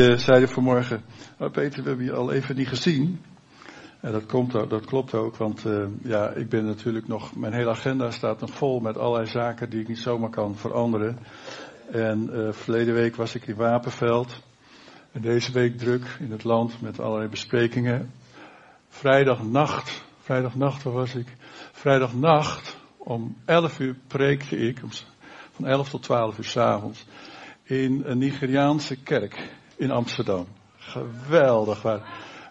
Je zeiden vanmorgen, oh Peter, we hebben je al even niet gezien. En dat, komt, dat klopt ook, want uh, ja, ik ben natuurlijk nog, mijn hele agenda staat nog vol met allerlei zaken die ik niet zomaar kan veranderen. En uh, verleden week was ik in Wapenveld. En deze week druk in het land met allerlei besprekingen. Vrijdagnacht, vrijdagnacht, waar was ik? Vrijdagnacht om 11 uur preekte ik, van 11 tot 12 uur s'avonds, in een Nigeriaanse kerk in Amsterdam. Geweldig, waar,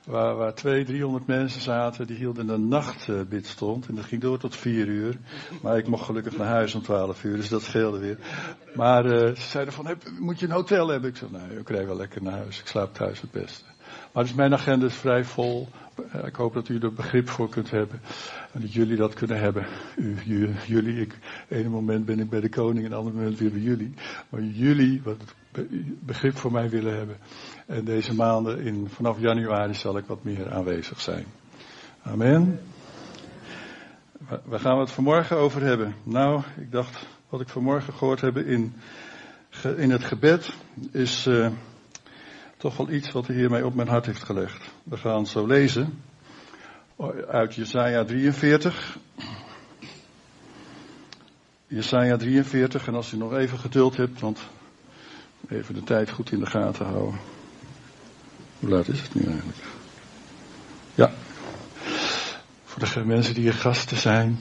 waar, waar 200, 300 mensen zaten, die hielden een nachtbidstond. En dat ging door tot 4 uur. Maar ik mocht gelukkig naar huis om 12 uur, dus dat scheelde weer. Maar uh, ze zeiden van, moet je een hotel hebben? Ik zei, nee, ik rij wel lekker naar huis. Ik slaap thuis het beste. Maar dus mijn agenda is vrij vol. Eh, ik hoop dat u er begrip voor kunt hebben. En dat jullie dat kunnen hebben. U, jullie, ik, ene moment ben ik bij de koning, en ander moment weer bij jullie. Maar jullie, wat begrip voor mij willen hebben. En deze maanden, in, vanaf januari, zal ik wat meer aanwezig zijn. Amen. Waar gaan we het vanmorgen over hebben? Nou, ik dacht, wat ik vanmorgen gehoord heb in, in het gebed, is uh, toch wel iets wat de Heer mij op mijn hart heeft gelegd. We gaan zo lezen uit Jesaja 43. Jesaja 43, en als u nog even geduld hebt, want Even de tijd goed in de gaten houden. Hoe laat is het nu eigenlijk? Ja. Voor de mensen die hier gasten zijn.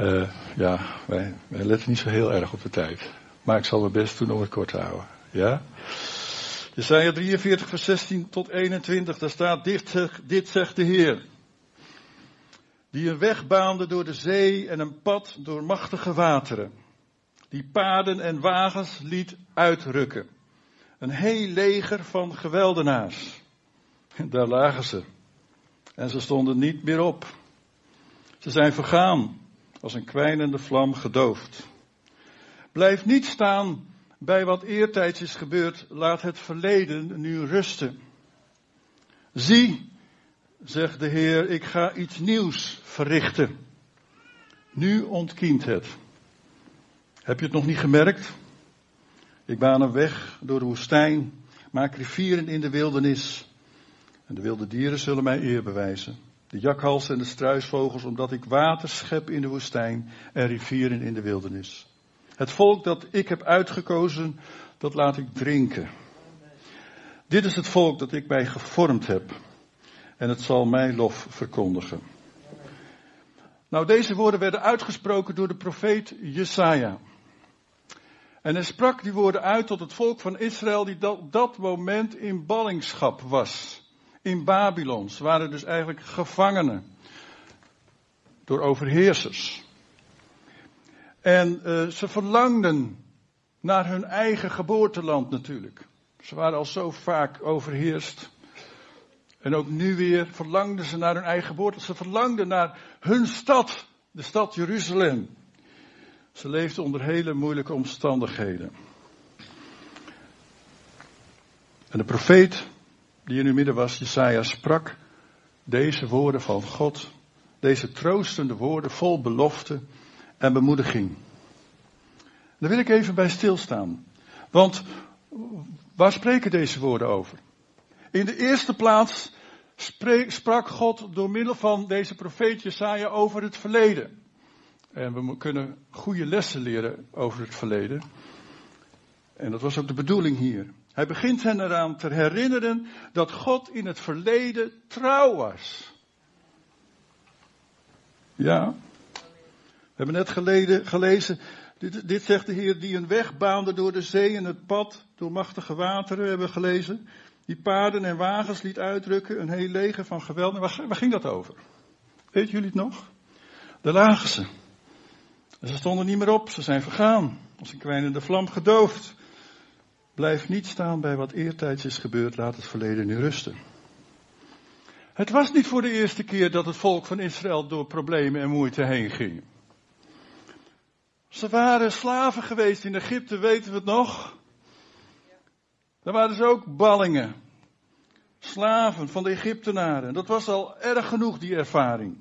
Uh, ja, wij, wij letten niet zo heel erg op de tijd. Maar ik zal mijn best doen om het kort te houden. Ja? Jesaja 43 vers 16 tot 21. Daar staat dit, dit zegt de Heer. Die een weg baande door de zee en een pad door machtige wateren die paarden en wagens liet uitrukken. Een heel leger van geweldenaars. Daar lagen ze. En ze stonden niet meer op. Ze zijn vergaan, als een kwijnende vlam gedoofd. Blijf niet staan bij wat eertijds is gebeurd. Laat het verleden nu rusten. Zie, zegt de Heer, ik ga iets nieuws verrichten. Nu ontkiemt het. Heb je het nog niet gemerkt? Ik baan een weg door de woestijn, maak rivieren in de wildernis. En de wilde dieren zullen mij eer bewijzen. De jakhals en de struisvogels, omdat ik water schep in de woestijn en rivieren in de wildernis. Het volk dat ik heb uitgekozen, dat laat ik drinken. Dit is het volk dat ik mij gevormd heb. En het zal mijn lof verkondigen. Nou, deze woorden werden uitgesproken door de profeet Jesaja. En hij sprak die woorden uit tot het volk van Israël die op dat moment in ballingschap was. In Babylon. Ze waren dus eigenlijk gevangenen. Door overheersers. En uh, ze verlangden naar hun eigen geboorteland natuurlijk. Ze waren al zo vaak overheerst. En ook nu weer verlangden ze naar hun eigen geboorte. Ze verlangden naar hun stad, de stad Jeruzalem. Ze leefde onder hele moeilijke omstandigheden. En de profeet die in uw midden was, Jesaja, sprak deze woorden van God. Deze troostende woorden vol belofte en bemoediging. Daar wil ik even bij stilstaan. Want waar spreken deze woorden over? In de eerste plaats sprak God door middel van deze profeet Jesaja over het verleden. En we kunnen goede lessen leren over het verleden. En dat was ook de bedoeling hier. Hij begint hen eraan te herinneren dat God in het verleden trouw was. Ja. We hebben net geleden, gelezen, dit, dit, zegt de Heer die een weg baande door de zee en het pad door machtige wateren, hebben we gelezen. Die paarden en wagens liet uitdrukken, een heel leger van geweld. Waar, waar ging dat over? Weet jullie het nog? Daar lagen. En ze stonden niet meer op, ze zijn vergaan, als een kwijnende vlam gedoofd. Blijf niet staan bij wat eertijds is gebeurd, laat het verleden nu rusten. Het was niet voor de eerste keer dat het volk van Israël door problemen en moeite heen ging. Ze waren slaven geweest in Egypte, weten we het nog? Daar waren ze ook ballingen. Slaven van de Egyptenaren. Dat was al erg genoeg, die ervaring.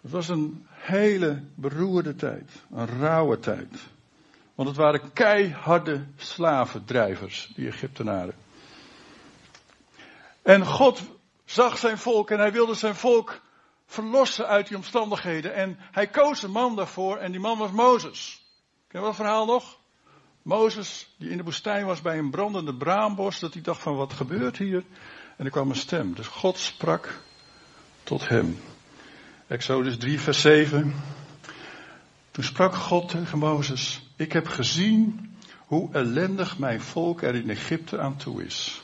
Het was een hele beroerde tijd. Een rauwe tijd. Want het waren keiharde slavendrijvers, die Egyptenaren. En God zag zijn volk en hij wilde zijn volk verlossen uit die omstandigheden. En hij koos een man daarvoor en die man was Mozes. Ken je dat verhaal nog? Mozes, die in de woestijn was bij een brandende braambos, dat hij dacht van wat gebeurt hier? En er kwam een stem. Dus God sprak tot hem. Exodus 3, vers 7. Toen sprak God tegen Mozes, ik heb gezien hoe ellendig mijn volk er in Egypte aan toe is.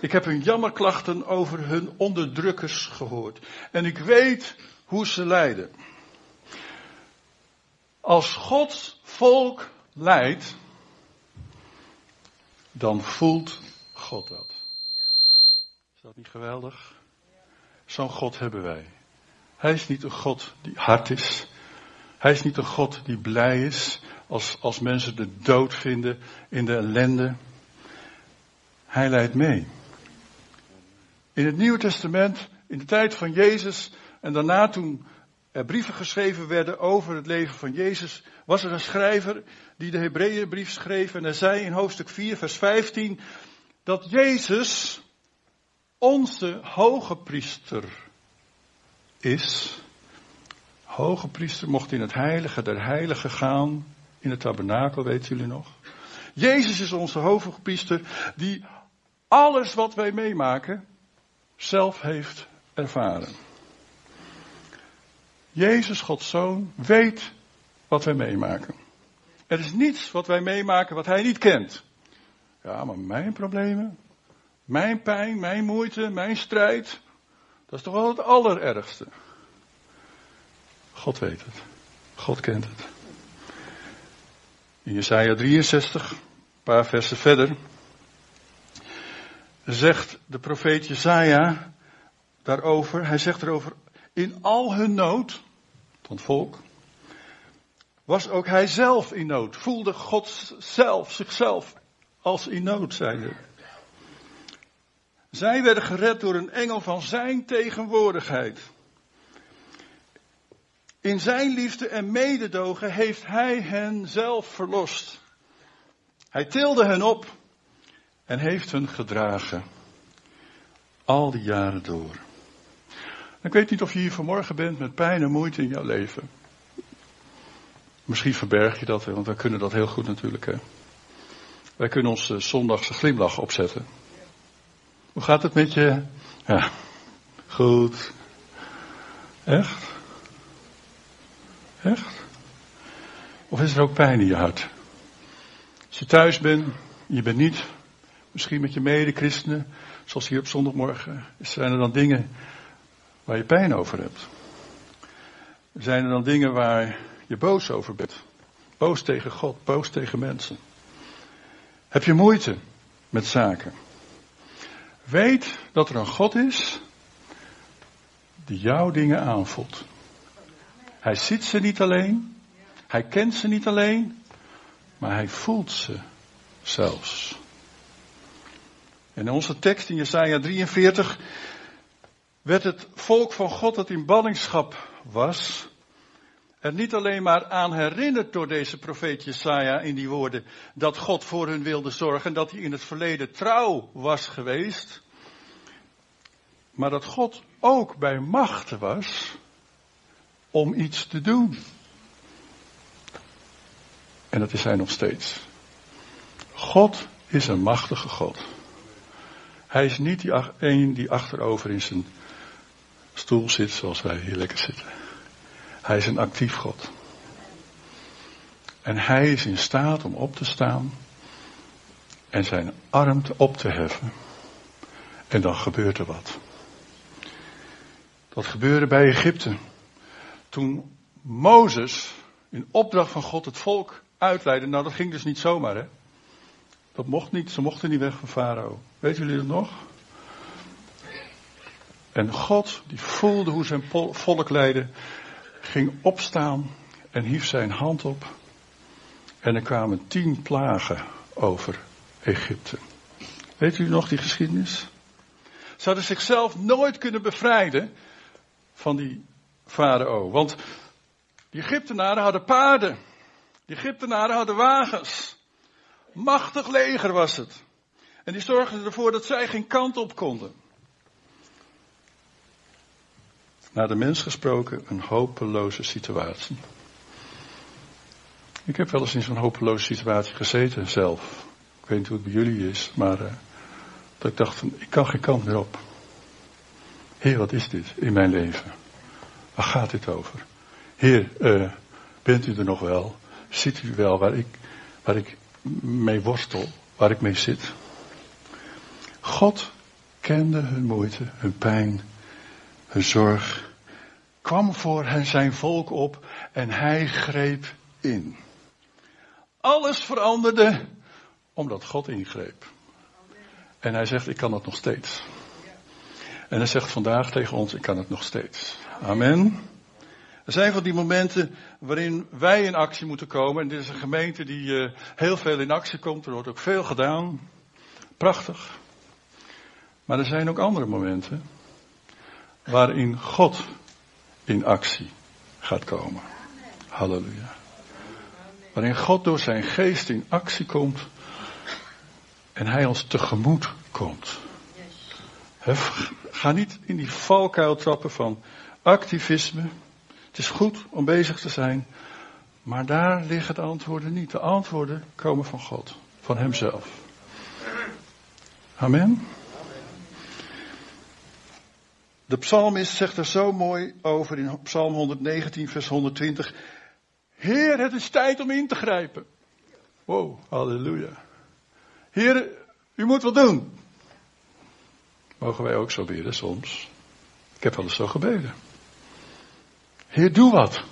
Ik heb hun jammerklachten over hun onderdrukkers gehoord. En ik weet hoe ze lijden. Als Gods volk lijdt, dan voelt God dat. Is dat niet geweldig? Zo'n God hebben wij. Hij is niet een God die hard is. Hij is niet een God die blij is als, als mensen de dood vinden in de ellende. Hij leidt mee. In het Nieuwe Testament, in de tijd van Jezus en daarna toen er brieven geschreven werden over het leven van Jezus, was er een schrijver die de Hebreeënbrief schreef en hij zei in hoofdstuk 4, vers 15, dat Jezus onze hoge priester is. Hoge priester mocht in het heilige der heiligen gaan, in het tabernakel, weten jullie nog? Jezus is onze hoge priester die alles wat wij meemaken zelf heeft ervaren. Jezus, Gods Zoon, weet wat wij meemaken. Er is niets wat wij meemaken wat Hij niet kent. Ja, maar mijn problemen, mijn pijn, mijn moeite, mijn strijd, dat is toch wel het allerergste. God weet het. God kent het. In Jesaja 63, een paar versen verder, zegt de profeet Jesaja daarover, hij zegt erover, in al hun nood, van het volk, was ook hij zelf in nood. Voelde God zelf, zichzelf, als in nood, zeiden. Zij werden gered door een engel van zijn tegenwoordigheid. In zijn liefde en mededogen heeft hij hen zelf verlost. Hij tilde hen op en heeft hen gedragen. Al die jaren door. Ik weet niet of je hier vanmorgen bent met pijn en moeite in jouw leven. Misschien verberg je dat, want wij kunnen dat heel goed natuurlijk. Wij kunnen onze zondagse glimlach opzetten. Hoe gaat het met je? Ja, goed. Echt? Echt? Of is er ook pijn in je hart? Als je thuis bent, je bent niet, misschien met je mede-christenen, zoals hier op zondagmorgen, zijn er dan dingen waar je pijn over hebt? Zijn er dan dingen waar je boos over bent? Boos tegen God, boos tegen mensen? Heb je moeite met zaken? Weet dat er een God is die jouw dingen aanvoelt. Hij ziet ze niet alleen, hij kent ze niet alleen, maar hij voelt ze zelfs. In onze tekst in Jesaja 43 werd het volk van God dat in ballingschap was, er niet alleen maar aan herinnerd door deze profeet Jesaja in die woorden dat God voor hun wilde zorgen, dat hij in het verleden trouw was geweest, maar dat God ook bij machten was om iets te doen. En dat is hij nog steeds. God is een machtige God. Hij is niet die een die achterover in zijn stoel zit zoals wij hier lekker zitten. Hij is een actief God. En hij is in staat om op te staan en zijn arm op te heffen. En dan gebeurt er wat. Dat gebeurde bij Egypte. Toen Mozes in opdracht van God het volk uitleidde. Nou, dat ging dus niet zomaar, hè. Dat mocht niet, ze mochten niet weg van Farao. Weten jullie dat nog? En God, die voelde hoe zijn volk leidde, ging opstaan en hief zijn hand op. En er kwamen tien plagen over Egypte. Weet u nog die geschiedenis? Ze hadden zichzelf nooit kunnen bevrijden van die farao. Want de Egyptenaren hadden paarden. De Egyptenaren hadden wagens. Machtig leger was het. En die zorgde ervoor dat zij geen kant op konden. Naar de mens gesproken, een hopeloze situatie. Ik heb wel eens in zo'n hopeloze situatie gezeten zelf. Ik weet niet hoe het bij jullie is, maar uh, dat ik dacht van, ik kan geen kant meer op. Heer, wat is dit in mijn leven? Waar gaat dit over? Heer, uh, bent u er nog wel? Ziet u wel waar ik, waar ik mee worstel, waar ik mee zit? God kende hun moeite, hun pijn, zorg, kwam voor zijn volk op en hij greep in. Alles veranderde omdat God ingreep. En hij zegt, ik kan het nog steeds. En hij zegt vandaag tegen ons, ik kan het nog steeds. Amen. Er zijn van die momenten waarin wij in actie moeten komen. En dit is een gemeente die uh, heel veel in actie komt. Er wordt ook veel gedaan. Prachtig. Maar er zijn ook andere momenten waarin God in actie gaat komen. Halleluja. Waarin God door zijn geest in actie komt en hij ons tegemoet komt. Ga niet in die valkuil trappen van activisme. Het is goed om bezig te zijn, maar daar liggen de antwoorden niet. De antwoorden komen van God, van Hemzelf. Amen. De psalmist zegt er zo mooi over in Psalm 119, vers 120. Heer, het is tijd om in te grijpen. Wow, halleluja. Heer, u moet wat doen. Mogen wij ook zo bidden soms? Ik heb wel eens zo gebeden. Heer, doe wat.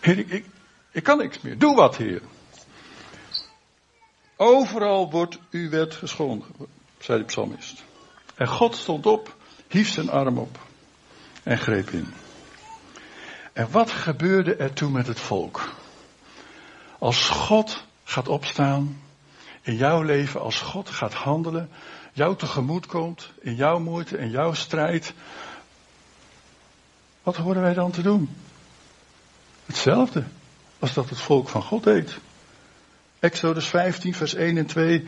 Heer, ik, ik, ik kan niks meer. Doe wat, Heer. Overal wordt uw wet geschonden, zei de psalmist. En God stond op, hief zijn arm op en greep in. En wat gebeurde er toen met het volk? Als God gaat opstaan in jouw leven, als God gaat handelen, jou tegemoet komt in jouw moeite en jouw strijd, wat horen wij dan te doen? Hetzelfde als dat het volk van God deed. Exodus 15, vers 1 en 2.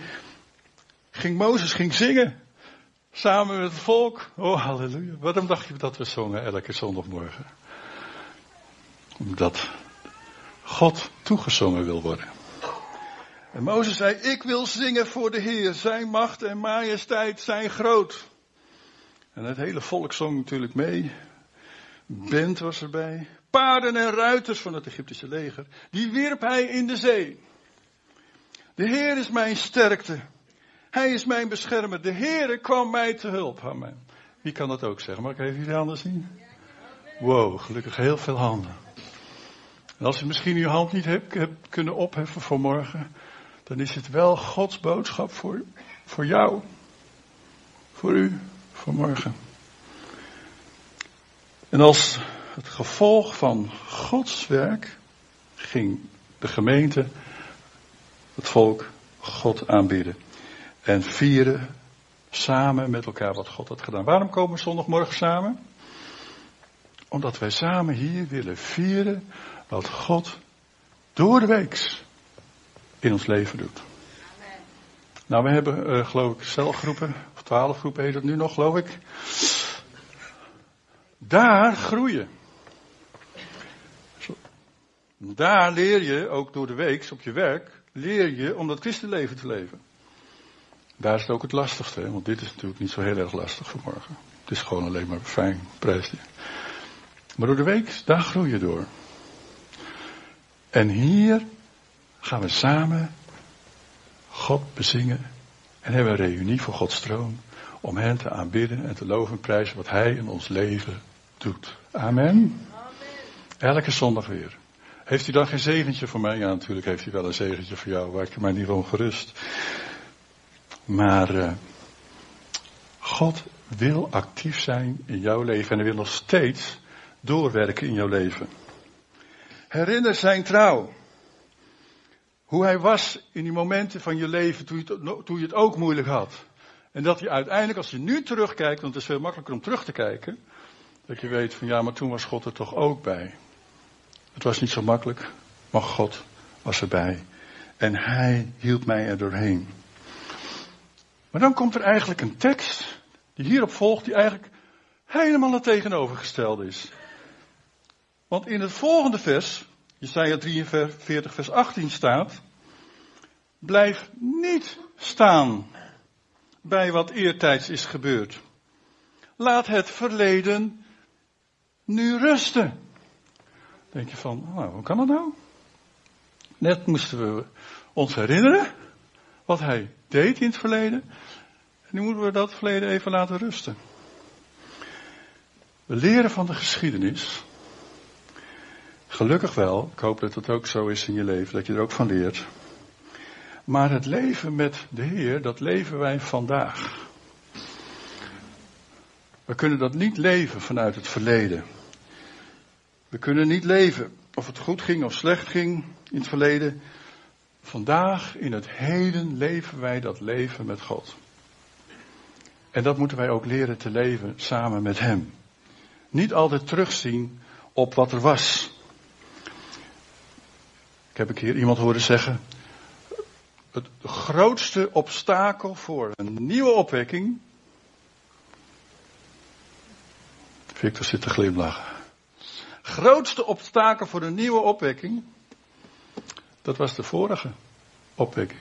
Ging Mozes ging zingen. Samen met het volk. Oh, halleluja. Waarom dacht je dat we zongen elke zondagmorgen? Omdat God toegezongen wil worden. En Mozes zei, ik wil zingen voor de Heer. Zijn macht en majesteit zijn groot. En het hele volk zong natuurlijk mee. Bent was erbij. Paarden en ruiters van het Egyptische leger. Die wierp hij in de zee. De Heer is mijn sterkte. Hij is mijn beschermer. De Heer kwam mij te hulp. Amen. Wie kan dat ook zeggen? Mag ik even jullie handen zien? Wow, gelukkig heel veel handen. En als u misschien uw hand niet hebt, hebt kunnen opheffen voor morgen, dan is het wel Gods boodschap voor, voor jou. Voor u, voor morgen. En als het gevolg van Gods werk ging de gemeente, het volk, God aanbieden. En vieren samen met elkaar wat God had gedaan. Waarom komen we zondagmorgen samen? Omdat wij samen hier willen vieren wat God door de weeks in ons leven doet. Nou, we hebben uh, geloof ik celgroepen, of twaalf groepen heet het nu nog geloof ik. Daar groeien. Daar leer je, ook door de week op je werk, leer je om dat christenleven te leven. Daar is het ook het lastigste, want dit is natuurlijk niet zo heel erg lastig vanmorgen. Het is gewoon alleen maar fijn, prijsje. Maar door de week, daar groei je door. En hier gaan we samen God bezingen en hebben een reunie voor Gods troon om hen te aanbidden en te loven en prijzen wat Hij in ons leven doet. Amen. Amen. Elke zondag weer. Heeft u dan geen zegentje voor mij? Ja, natuurlijk heeft hij wel een zegentje voor jou, waar ik mij niet van gerust. Maar uh, God wil actief zijn in jouw leven en hij wil nog steeds doorwerken in jouw leven. Herinner zijn trouw. Hoe hij was in die momenten van je leven toen je, het, toen je het ook moeilijk had. En dat hij uiteindelijk, als je nu terugkijkt, want het is veel makkelijker om terug te kijken, dat je weet van ja, maar toen was God er toch ook bij. Het was niet zo makkelijk, maar God was erbij. En hij hield mij er doorheen. Maar dan komt er eigenlijk een tekst die hierop volgt, die eigenlijk helemaal het tegenovergestelde is. Want in het volgende vers, Jesaja 43 vers 18 staat, blijf niet staan bij wat eertijds is gebeurd. Laat het verleden nu rusten. Denk je van, nou, hoe kan dat nou? Net moesten we ons herinneren wat hij deed in het verleden. En nu moeten we dat verleden even laten rusten. We leren van de geschiedenis. Gelukkig wel, ik hoop dat het ook zo is in je leven, dat je er ook van leert. Maar het leven met de Heer, dat leven wij vandaag. We kunnen dat niet leven vanuit het verleden. We kunnen niet leven of het goed ging of slecht ging in het verleden. Vandaag, in het heden, leven wij dat leven met God. En dat moeten wij ook leren te leven samen met Hem. Niet altijd terugzien op wat er was. Ik heb een keer iemand horen zeggen, het grootste obstakel voor een nieuwe opwekking. Victor zit te glimlachen. Grootste obstakel voor een nieuwe opwekking. Dat was de vorige opwekking.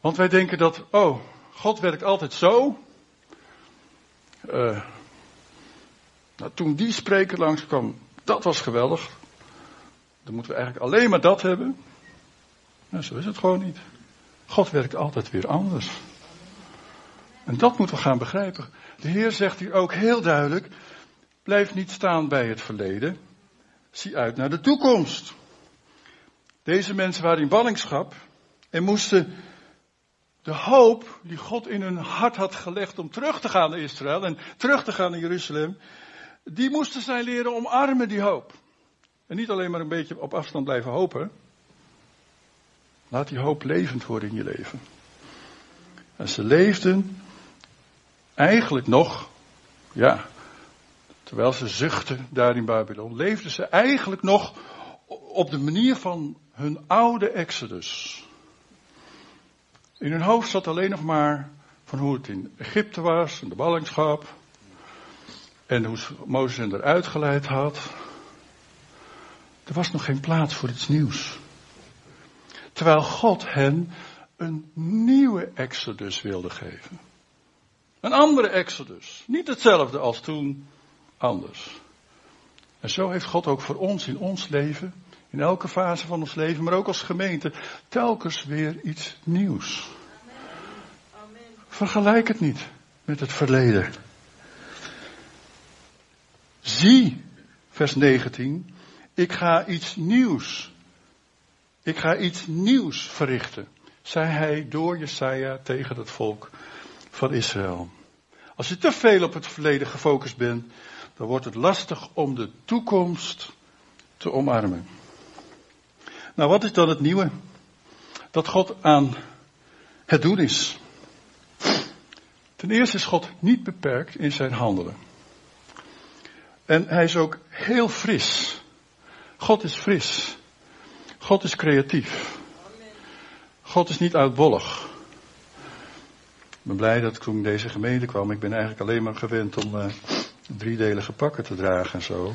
Want wij denken dat, oh, God werkt altijd zo. Uh, nou, toen die spreker langskwam, dat was geweldig. Dan moeten we eigenlijk alleen maar dat hebben. Nou, zo is het gewoon niet. God werkt altijd weer anders. En dat moeten we gaan begrijpen. De Heer zegt hier ook heel duidelijk: blijf niet staan bij het verleden. Zie uit naar de toekomst. Deze mensen waren in ballingschap en moesten de hoop die God in hun hart had gelegd om terug te gaan naar Israël en terug te gaan naar Jeruzalem, die moesten zij leren omarmen, die hoop. En niet alleen maar een beetje op afstand blijven hopen. Laat die hoop levend worden in je leven. En ze leefden eigenlijk nog, ja, terwijl ze zuchten daar in Babylon, leefden ze eigenlijk nog op de manier van hun oude Exodus. In hun hoofd zat alleen nog maar van hoe het in Egypte was, en de ballingschap. En hoe Mozes hen eruit geleid had. Er was nog geen plaats voor iets nieuws. Terwijl God hen een nieuwe Exodus wilde geven. Een andere Exodus. Niet hetzelfde als toen, anders. En zo heeft God ook voor ons in ons leven, in elke fase van ons leven, maar ook als gemeente, telkens weer iets nieuws. Vergelijk het niet met het verleden. Zie, vers 19, ik ga iets nieuws. Ik ga iets nieuws verrichten, zei hij door Jesaja tegen het volk van Israël. Als je te veel op het verleden gefocust bent, dan wordt het lastig om de toekomst te omarmen. Nou, wat is dan het nieuwe? Dat God aan het doen is. Ten eerste is God niet beperkt in zijn handelen. En hij is ook heel fris. God is fris. God is creatief. God is niet uitbollig. Ik ben blij dat ik toen deze gemeente kwam. Ik ben eigenlijk alleen maar gewend om uh, driedelige pakken te dragen en zo.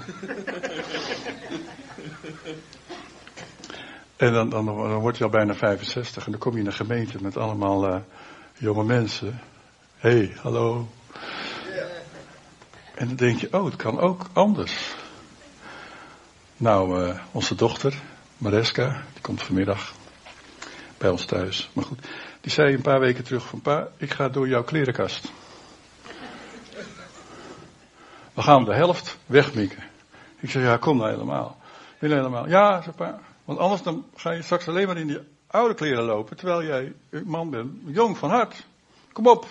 En dan, dan, dan word je al bijna 65 en dan kom je in een gemeente met allemaal uh, jonge mensen. Hé, hey, hallo. En dan denk je, oh, het kan ook anders. Nou, uh, onze dochter, Mareska, die komt vanmiddag bij ons thuis. Maar goed, die zei een paar weken terug van pa, ik ga door jouw klerenkast. We gaan de helft wegmikken. Ik zeg, ja, kom nou helemaal. Wil helemaal. Ja, zei pa. Want anders dan ga je straks alleen maar in die oude kleren lopen, terwijl jij een man bent, jong van hart. Kom op.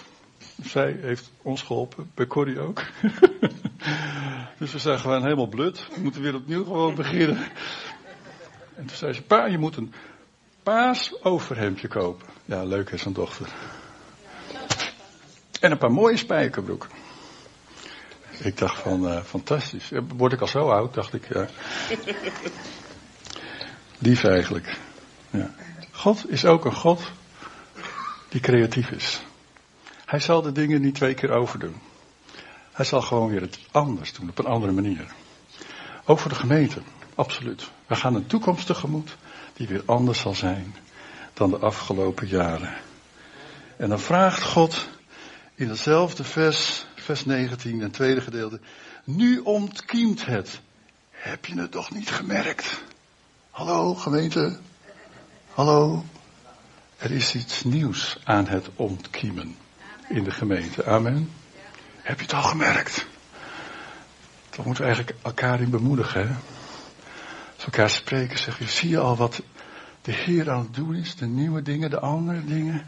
Zij heeft ons geholpen, bij Corrie ook. dus we zijn gewoon helemaal blut. We moeten weer opnieuw gewoon beginnen. En toen zei ze, pa, je moet een paas overhemdje kopen. Ja, leuk is een dochter. En een paar mooie spijkerbroeken. Ik dacht van, uh, fantastisch. Word ik al zo oud, dacht ik. Ja. Lief eigenlijk. Ja. God is ook een God die creatief is. Hij zal de dingen niet twee keer overdoen. Hij zal gewoon weer het anders doen, op een andere manier. Ook voor de gemeente, absoluut. We gaan een toekomst tegemoet die weer anders zal zijn dan de afgelopen jaren. En dan vraagt God in hetzelfde vers, vers 19, het tweede gedeelte. Nu ontkiemt het. Heb je het toch niet gemerkt? Hallo gemeente? Hallo? Er is iets nieuws aan het ontkiemen in de gemeente. Amen. Heb je het al gemerkt? Dan moeten we eigenlijk elkaar in bemoedigen. Hè? Als elkaar spreken, zeg je, zie je al wat de Heer aan het doen is? De nieuwe dingen, de andere dingen.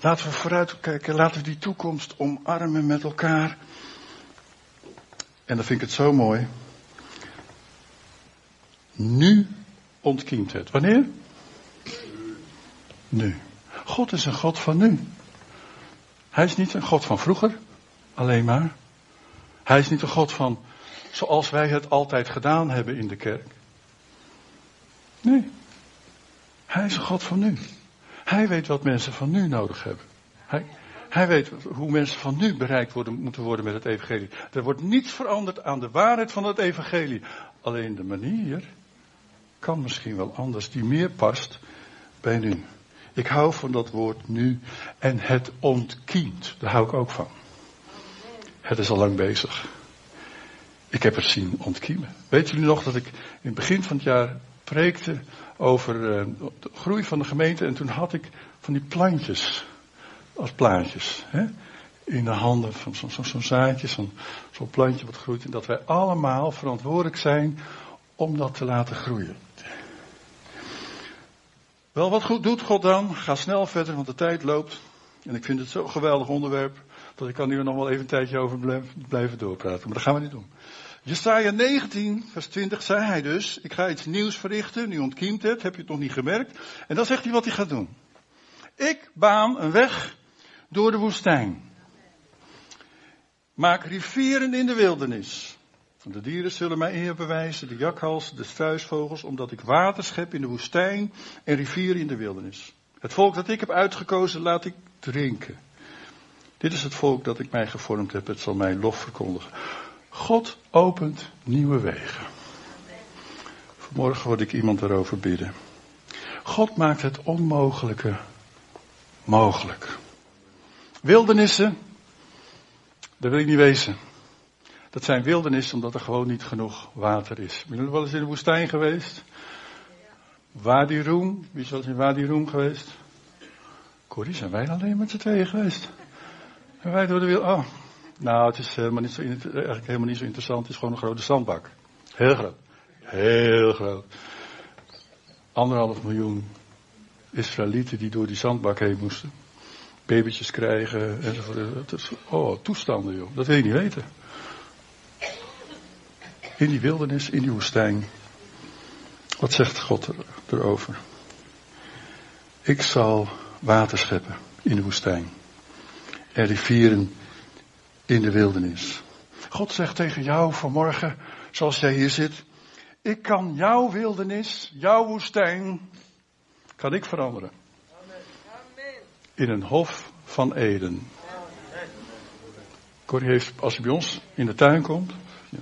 Laten we vooruit kijken, laten we die toekomst omarmen met elkaar. En dan vind ik het zo mooi. Nu ontkiemt het. Wanneer? Nu. God is een God van nu. Hij is niet een God van vroeger, alleen maar. Hij is niet een God van zoals wij het altijd gedaan hebben in de kerk. Nee. Hij is een God van nu. Hij weet wat mensen van nu nodig hebben. Hij, hij weet hoe mensen van nu bereikt worden, moeten worden met het evangelie. Er wordt niets veranderd aan de waarheid van het evangelie. Alleen de manier kan misschien wel anders, die meer past bij nu. Ik hou van dat woord nu en het ontkiemt. Daar hou ik ook van. Het is al lang bezig. Ik heb het zien ontkiemen. Weet jullie nog dat ik in het begin van het jaar preekte over uh, de groei van de gemeente en toen had ik van die plantjes als plaatjes. Hè? In de handen van zo'n zo, zo zaadje, zo'n zo plantje wat groeit. En dat wij allemaal verantwoordelijk zijn om dat te laten groeien. Wel, wat goed doet God dan? Ga snel verder, want de tijd loopt. En ik vind het zo'n geweldig onderwerp, dat ik kan hier nog wel even een tijdje over blijven doorpraten. Maar dat gaan we niet doen. Jesaja 19, vers 20 zei hij dus, ik ga iets nieuws verrichten, nu ontkiemt het, heb je het nog niet gemerkt. En dan zegt hij wat hij gaat doen. Ik baan een weg door de woestijn. Maak rivieren in de wildernis. De dieren zullen mij eer bewijzen, de jakhals, de struisvogels, omdat ik water schep in de woestijn en rivieren in de wildernis. Het volk dat ik heb uitgekozen, laat ik drinken. Dit is het volk dat ik mij gevormd heb, het zal mij lof verkondigen. God opent nieuwe wegen. Vanmorgen word ik iemand daarover bidden. God maakt het onmogelijke mogelijk. Wildernissen, daar wil ik niet wezen. Dat zijn wildernissen omdat er gewoon niet genoeg water is. Ben je wel eens in de woestijn geweest? Wadi Rum, wie is wel eens in Wadi Rum geweest? Corrie, zijn wij alleen met z'n tweeën geweest? En wij door de wil, oh. Nou, het is helemaal niet zo, eigenlijk helemaal niet zo interessant. Het is gewoon een grote zandbak. Heel groot. Heel groot. Anderhalf miljoen Israëlieten die door die zandbak heen moesten. Babytjes krijgen enzovoort. oh, toestanden joh. Dat wil je niet weten. In die wildernis, in die woestijn. Wat zegt God erover? Ik zal water scheppen in de woestijn. En rivieren in de wildernis. God zegt tegen jou vanmorgen, zoals jij hier zit. Ik kan jouw wildernis, jouw woestijn, kan ik veranderen. In een hof van Eden. Corrie heeft, als hij bij ons in de tuin komt,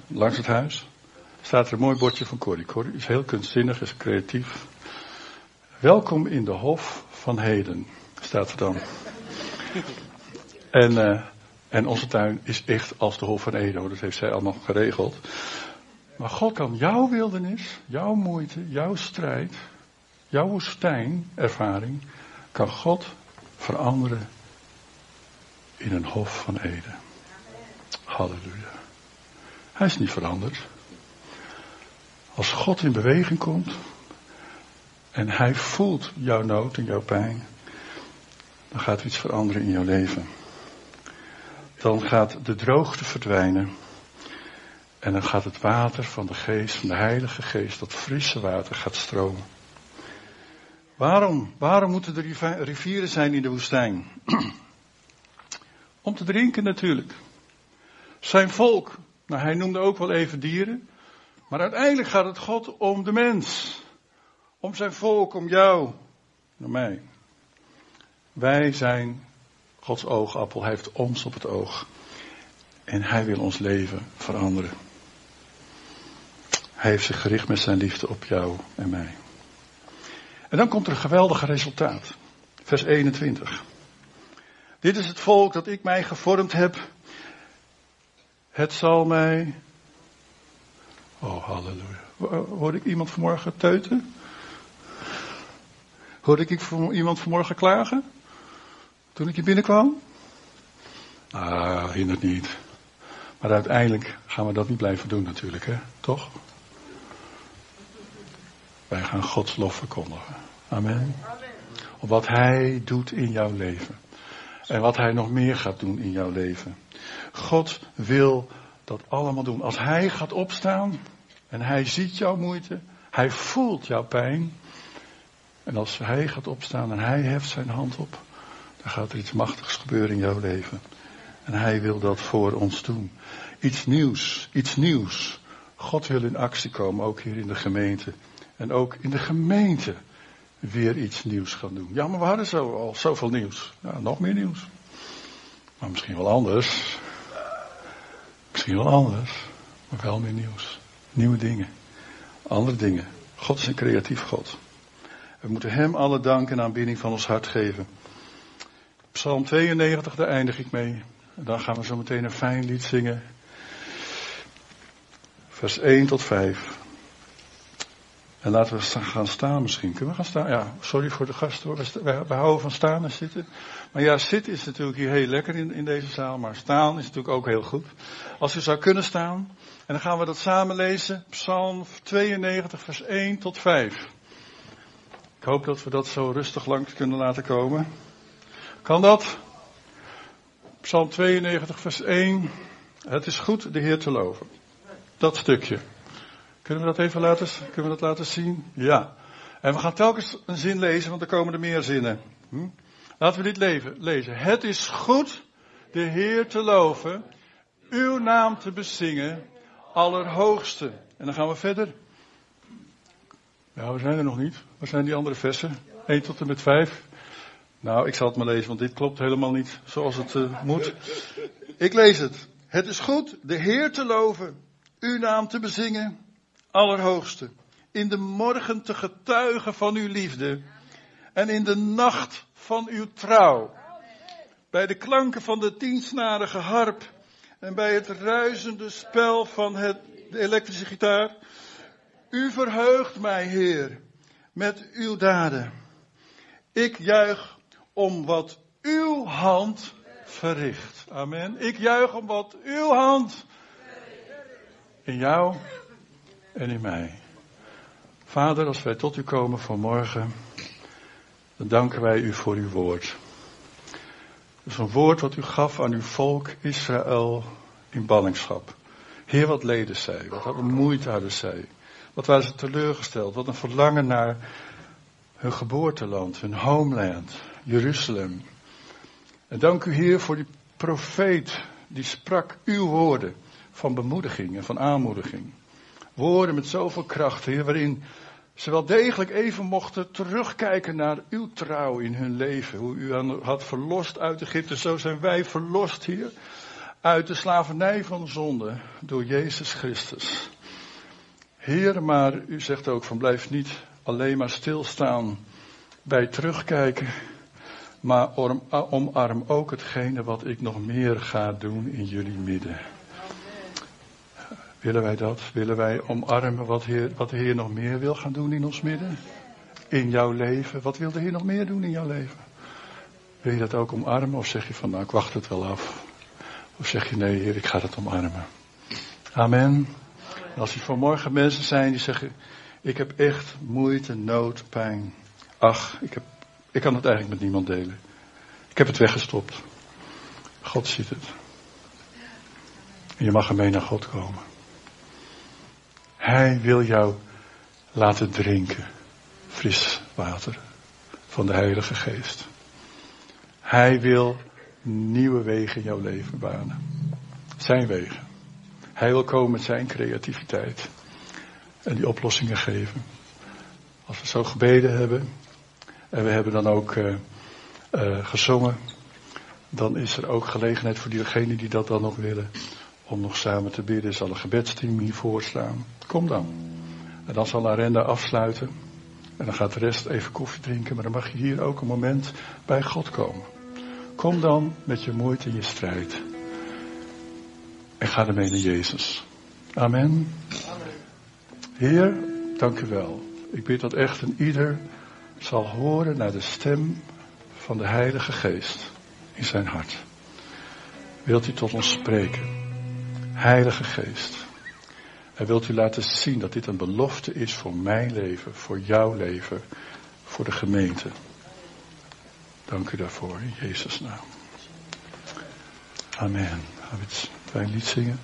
langs het huis, staat er een mooi bordje van Corrie. Corrie is heel kunstzinnig, is creatief. Welkom in de hof van Heden, staat er dan. En, uh, en onze tuin is echt als de hof van Eden, dat heeft zij allemaal geregeld. Maar God kan jouw wildernis, jouw moeite, jouw strijd, jouw woestijnervaring, kan God veranderen in een hof van Eden. Halleluja. Hij is niet veranderd. Als God in beweging komt en hij voelt jouw nood en jouw pijn, dan gaat er iets veranderen in jouw leven. Dan gaat de droogte verdwijnen. En dan gaat het water van de geest, van de heilige geest, dat frisse water gaat stromen. Waarom? Waarom moeten er rivieren zijn in de woestijn? Om te drinken natuurlijk. Zijn volk, nou hij noemde ook wel even dieren, maar uiteindelijk gaat het God om de mens. Om zijn volk, om jou, om mij. Wij zijn Gods oogappel. Hij heeft ons op het oog. En hij wil ons leven veranderen. Hij heeft zich gericht met zijn liefde op jou en mij. En dan komt er een geweldig resultaat. Vers 21. Dit is het volk dat ik mij gevormd heb. Het zal mij. Oh, halleluja. Hoorde ik iemand vanmorgen teuten? Hoorde ik iemand vanmorgen klagen? Toen ik hier binnenkwam? Ah, hindert niet. Maar uiteindelijk gaan we dat niet blijven doen natuurlijk, hè? Toch? Wij gaan Gods lof verkondigen. Amen. Op wat Hij doet in jouw leven. En wat Hij nog meer gaat doen in jouw leven. God wil dat allemaal doen. Als Hij gaat opstaan en Hij ziet jouw moeite, Hij voelt jouw pijn. En als Hij gaat opstaan en Hij heft zijn hand op, dan gaat er iets machtigs gebeuren in jouw leven. En Hij wil dat voor ons doen. Iets nieuws, iets nieuws. God wil in actie komen, ook hier in de gemeente. En ook in de gemeente weer iets nieuws gaan doen. Ja, maar we hadden zo al zoveel nieuws. Ja, nog meer nieuws. Maar misschien wel anders. Misschien wel anders. Maar wel meer nieuws. Nieuwe dingen. Andere dingen. God is een creatief God. We moeten Hem alle dank en aanbidding van ons hart geven. Psalm 92, daar eindig ik mee. En dan gaan we zo meteen een fijn lied zingen. Vers 1 tot 5. En laten we gaan staan misschien. Kunnen we gaan staan? Ja, sorry voor de gasten hoor. We, houden van staan en zitten. Maar ja, zitten is natuurlijk hier heel lekker in, in deze zaal. Maar staan is natuurlijk ook heel goed. Als u zou kunnen staan. En dan gaan we dat samen lezen. Psalm 92 vers 1 tot 5. Ik hoop dat we dat zo rustig langs kunnen laten komen. Kan dat? Psalm 92 vers 1. Het is goed de Heer te loven. Dat stukje. Kunnen we dat even laten, kunnen we dat laten zien? Ja. En we gaan telkens een zin lezen, want er komen er meer zinnen. Hm? Laten we dit leven, lezen. Het is goed de Heer te loven, uw naam te bezingen, Allerhoogste. En dan gaan we verder. Ja, we zijn er nog niet. Waar zijn die andere versen? 1 tot en met 5. Nou, ik zal het maar lezen, want dit klopt helemaal niet zoals het uh, moet. Ik lees het. Het is goed de Heer te loven, uw naam te bezingen, Allerhoogste. In de morgen te getuigen van uw liefde. En in de nacht van uw trouw. Bij de klanken van de tiensnarige harp. En bij het ruisende spel van het, de elektrische gitaar. U verheugt mij, Heer, met uw daden. Ik juich om wat uw hand verricht. Amen. Ik juich om wat uw hand in jou en in mij. Vader, als wij tot u komen vanmorgen, dan danken wij u voor uw woord. Het is een woord wat u gaf aan uw volk Israël in ballingschap. Heer, wat leden zij, wat hadden moeite hadden zij. Wat waren ze teleurgesteld, wat een verlangen naar hun geboorteland, hun homeland, Jeruzalem. En dank u Heer voor die profeet die sprak uw woorden van bemoediging en van aanmoediging woorden met zoveel kracht, Heer, waarin ze wel degelijk even mochten terugkijken naar uw trouw in hun leven. Hoe u had verlost uit Egypte, zo zijn wij verlost, hier uit de slavernij van de zonde door Jezus Christus. Heer, maar u zegt ook van blijf niet alleen maar stilstaan bij terugkijken, maar omarm ook hetgene wat ik nog meer ga doen in jullie midden. Willen wij dat? Willen wij omarmen wat, heer, wat de Heer nog meer wil gaan doen in ons midden? In jouw leven? Wat wil de Heer nog meer doen in jouw leven? Wil je dat ook omarmen of zeg je van nou ik wacht het wel af? Of zeg je nee Heer ik ga het omarmen? Amen. En als er vanmorgen mensen zijn die zeggen ik heb echt moeite, nood, pijn. Ach, ik, heb, ik kan het eigenlijk met niemand delen. Ik heb het weggestopt. God ziet het. En je mag ermee naar God komen. Hij wil jou laten drinken. Fris water van de Heilige Geest. Hij wil nieuwe wegen in jouw leven banen. Zijn wegen. Hij wil komen met zijn creativiteit. En die oplossingen geven. Als we zo gebeden hebben. En we hebben dan ook uh, uh, gezongen. Dan is er ook gelegenheid voor diegenen die dat dan nog willen. Om nog samen te bidden. Zal een gebedsteam hiervoor staan. Kom dan. En dan zal Arenda afsluiten. En dan gaat de rest even koffie drinken. Maar dan mag je hier ook een moment bij God komen. Kom dan met je moeite in je strijd. En ga ermee naar Jezus. Amen. Heer, dank u wel. Ik bid dat echt een ieder zal horen naar de stem van de Heilige Geest in zijn hart. Wilt u tot ons spreken? Heilige Geest. En wilt u laten zien dat dit een belofte is voor mijn leven, voor jouw leven, voor de gemeente. Dank u daarvoor in Jezus' naam. Amen. Gaan we het fijn lied zingen?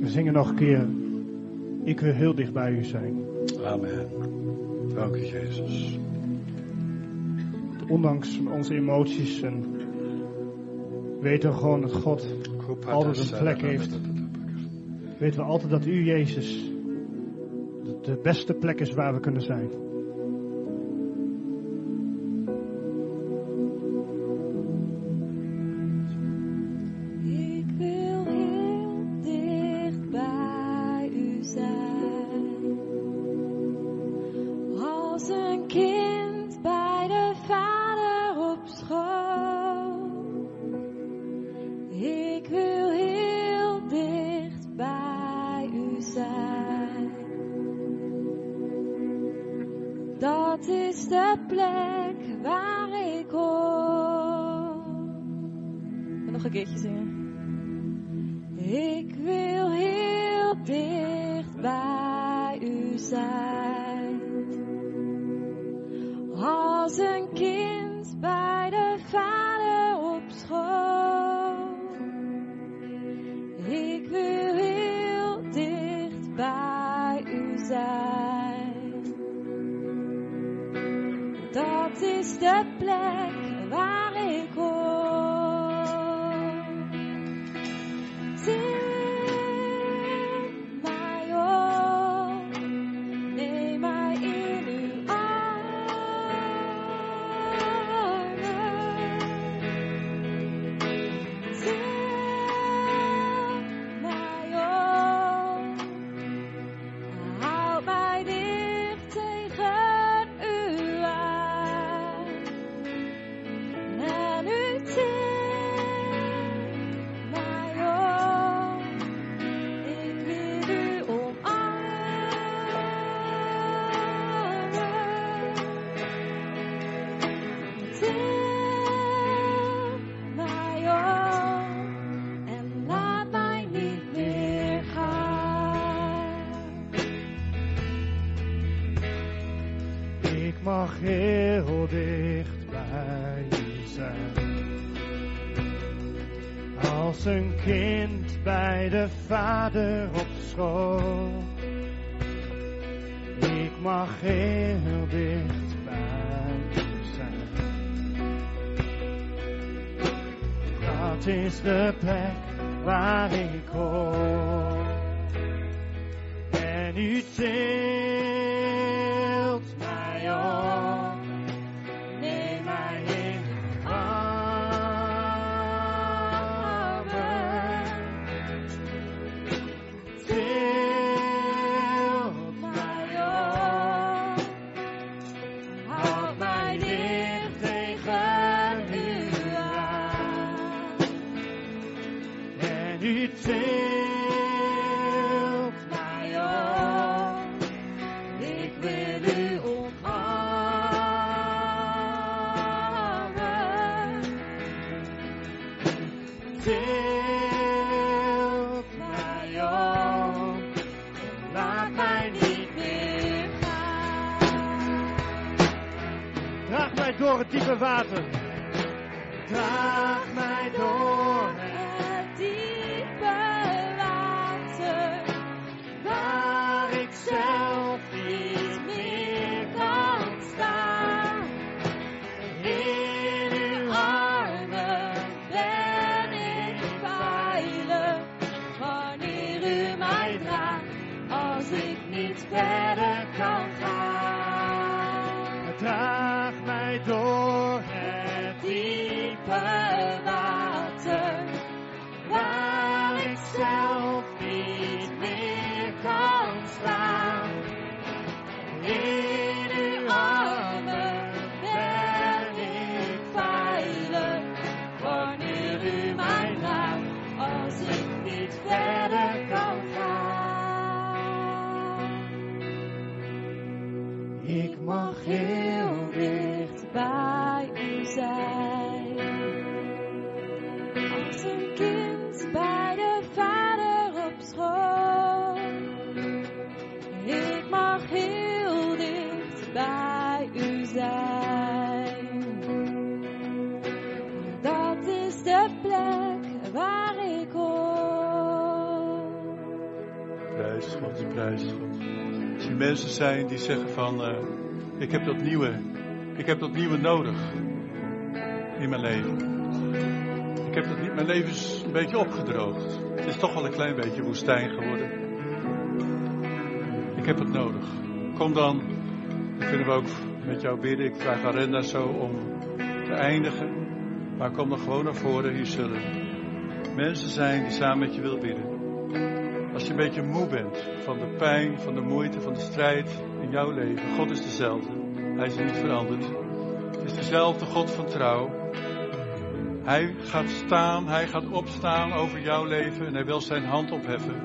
We zingen nog een keer. Ik wil heel dicht bij u zijn. Amen. Dank u, Jezus. Ondanks onze emoties en weten we gewoon dat God altijd een plek heeft. Weten we altijd dat u, Jezus, de beste plek is waar we kunnen zijn. De plek waar ik hoor. Nog een keertje zingen. Ik wil heel dicht bij u zijn. als een kind bij de vader op school. Ik mag heel dicht bij zijn. Dat is de plek waar ik hoor. deelt mij op en laat mij niet meer gaan. Draag mij door het diepe water. Mensen zijn die zeggen van, eh, ik heb dat nieuwe, ik heb dat nieuwe nodig in mijn leven. Ik heb dat niet, mijn leven is een beetje opgedroogd. Het is toch wel een klein beetje woestijn geworden. Ik heb het nodig. Kom dan, dan kunnen we ook met jou bidden. Ik vraag Arenda zo om te eindigen. Maar kom dan gewoon naar voren. Hier zullen mensen zijn die samen met je willen bidden. Als je een beetje moe bent van de pijn, van de moeite, van de strijd in jouw leven. God is dezelfde. Hij is niet veranderd. Het is dezelfde God van trouw. Hij gaat staan, hij gaat opstaan over jouw leven en hij wil zijn hand opheffen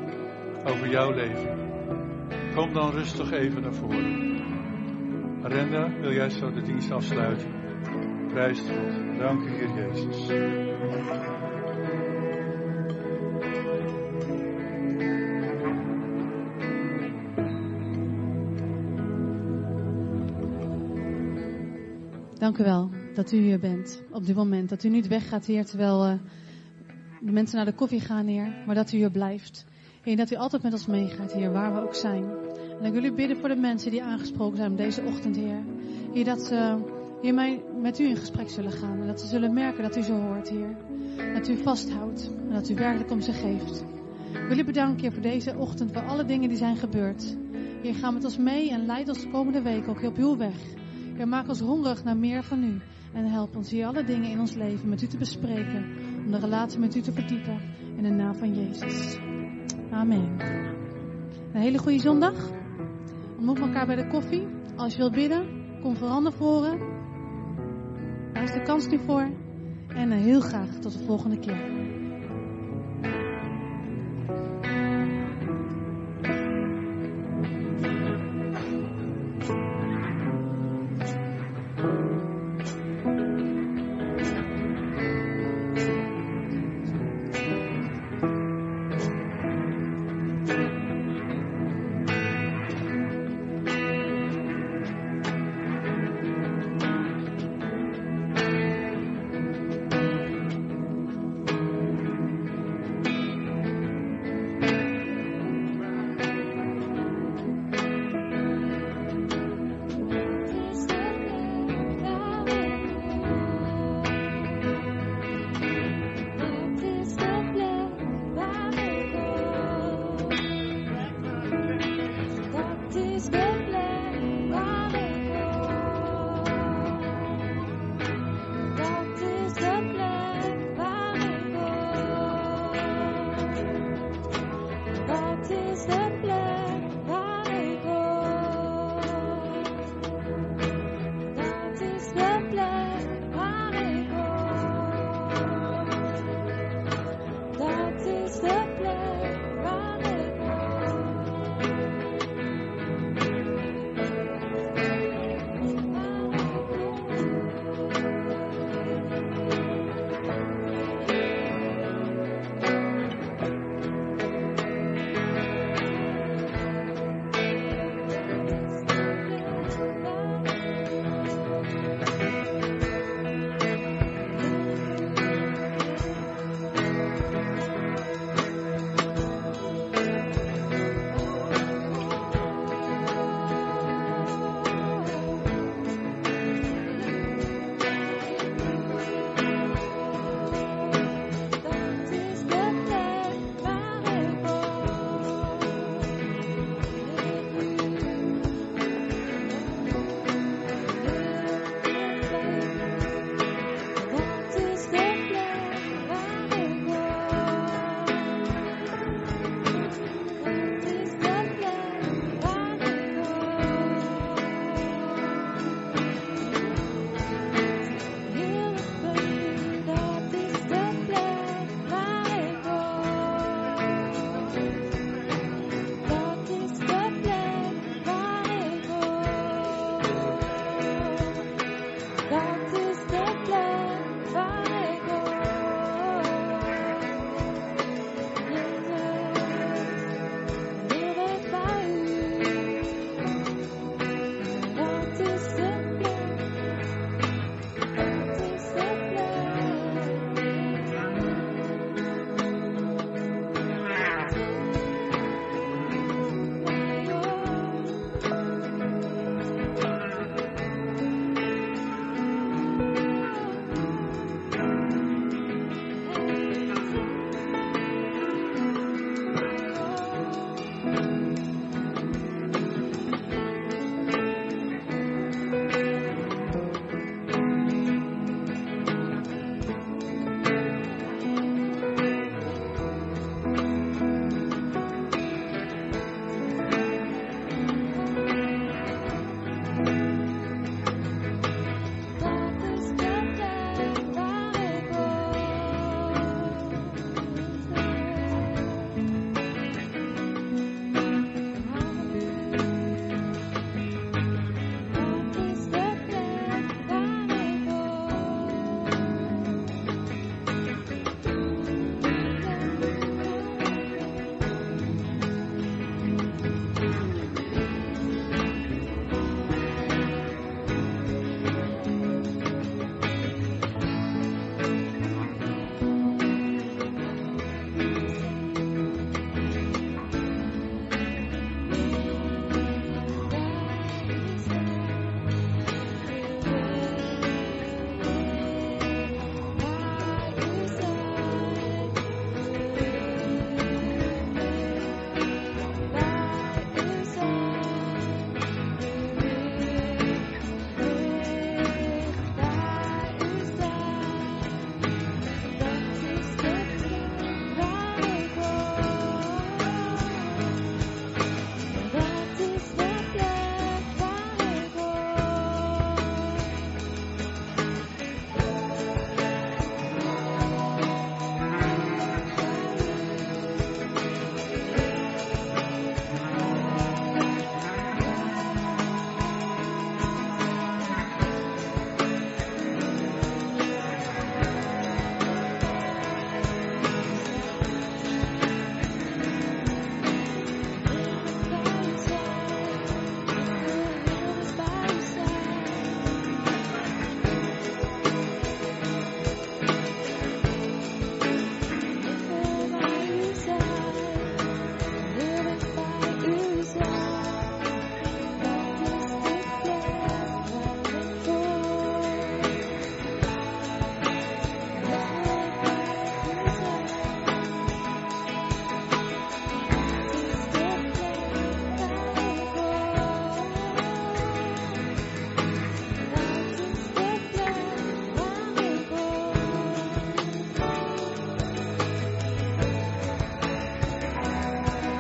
over jouw leven. Kom dan rustig even naar voren. Arenda, wil jij zo de dienst afsluiten? Prijs God. Dank u, Heer Jezus. Dank u wel dat u hier bent op dit moment. Dat u niet weggaat, Heer, terwijl uh, de mensen naar de koffie gaan, Heer. Maar dat u hier blijft. Heer, dat u altijd met ons meegaat, Heer, waar we ook zijn. En ik wil u bidden voor de mensen die aangesproken zijn deze ochtend, Heer. Heer, dat ze hiermee met u in gesprek zullen gaan. En dat ze zullen merken dat u ze hoort, Heer. Dat u vasthoudt en dat u werkelijk om ze geeft. Ik wil u bedanken, Heer, voor deze ochtend, voor alle dingen die zijn gebeurd. Heer, ga met ons mee en leid ons de komende week ook op uw weg. Heer, maak ons hongerig naar meer van u. En help ons hier alle dingen in ons leven met u te bespreken. Om de relatie met u te verdiepen. In de naam van Jezus. Amen. Een hele goede zondag. Ontmoet elkaar bij de koffie. Als je wilt bidden, kom vooral naar voren. Daar is de kans nu voor. En heel graag tot de volgende keer.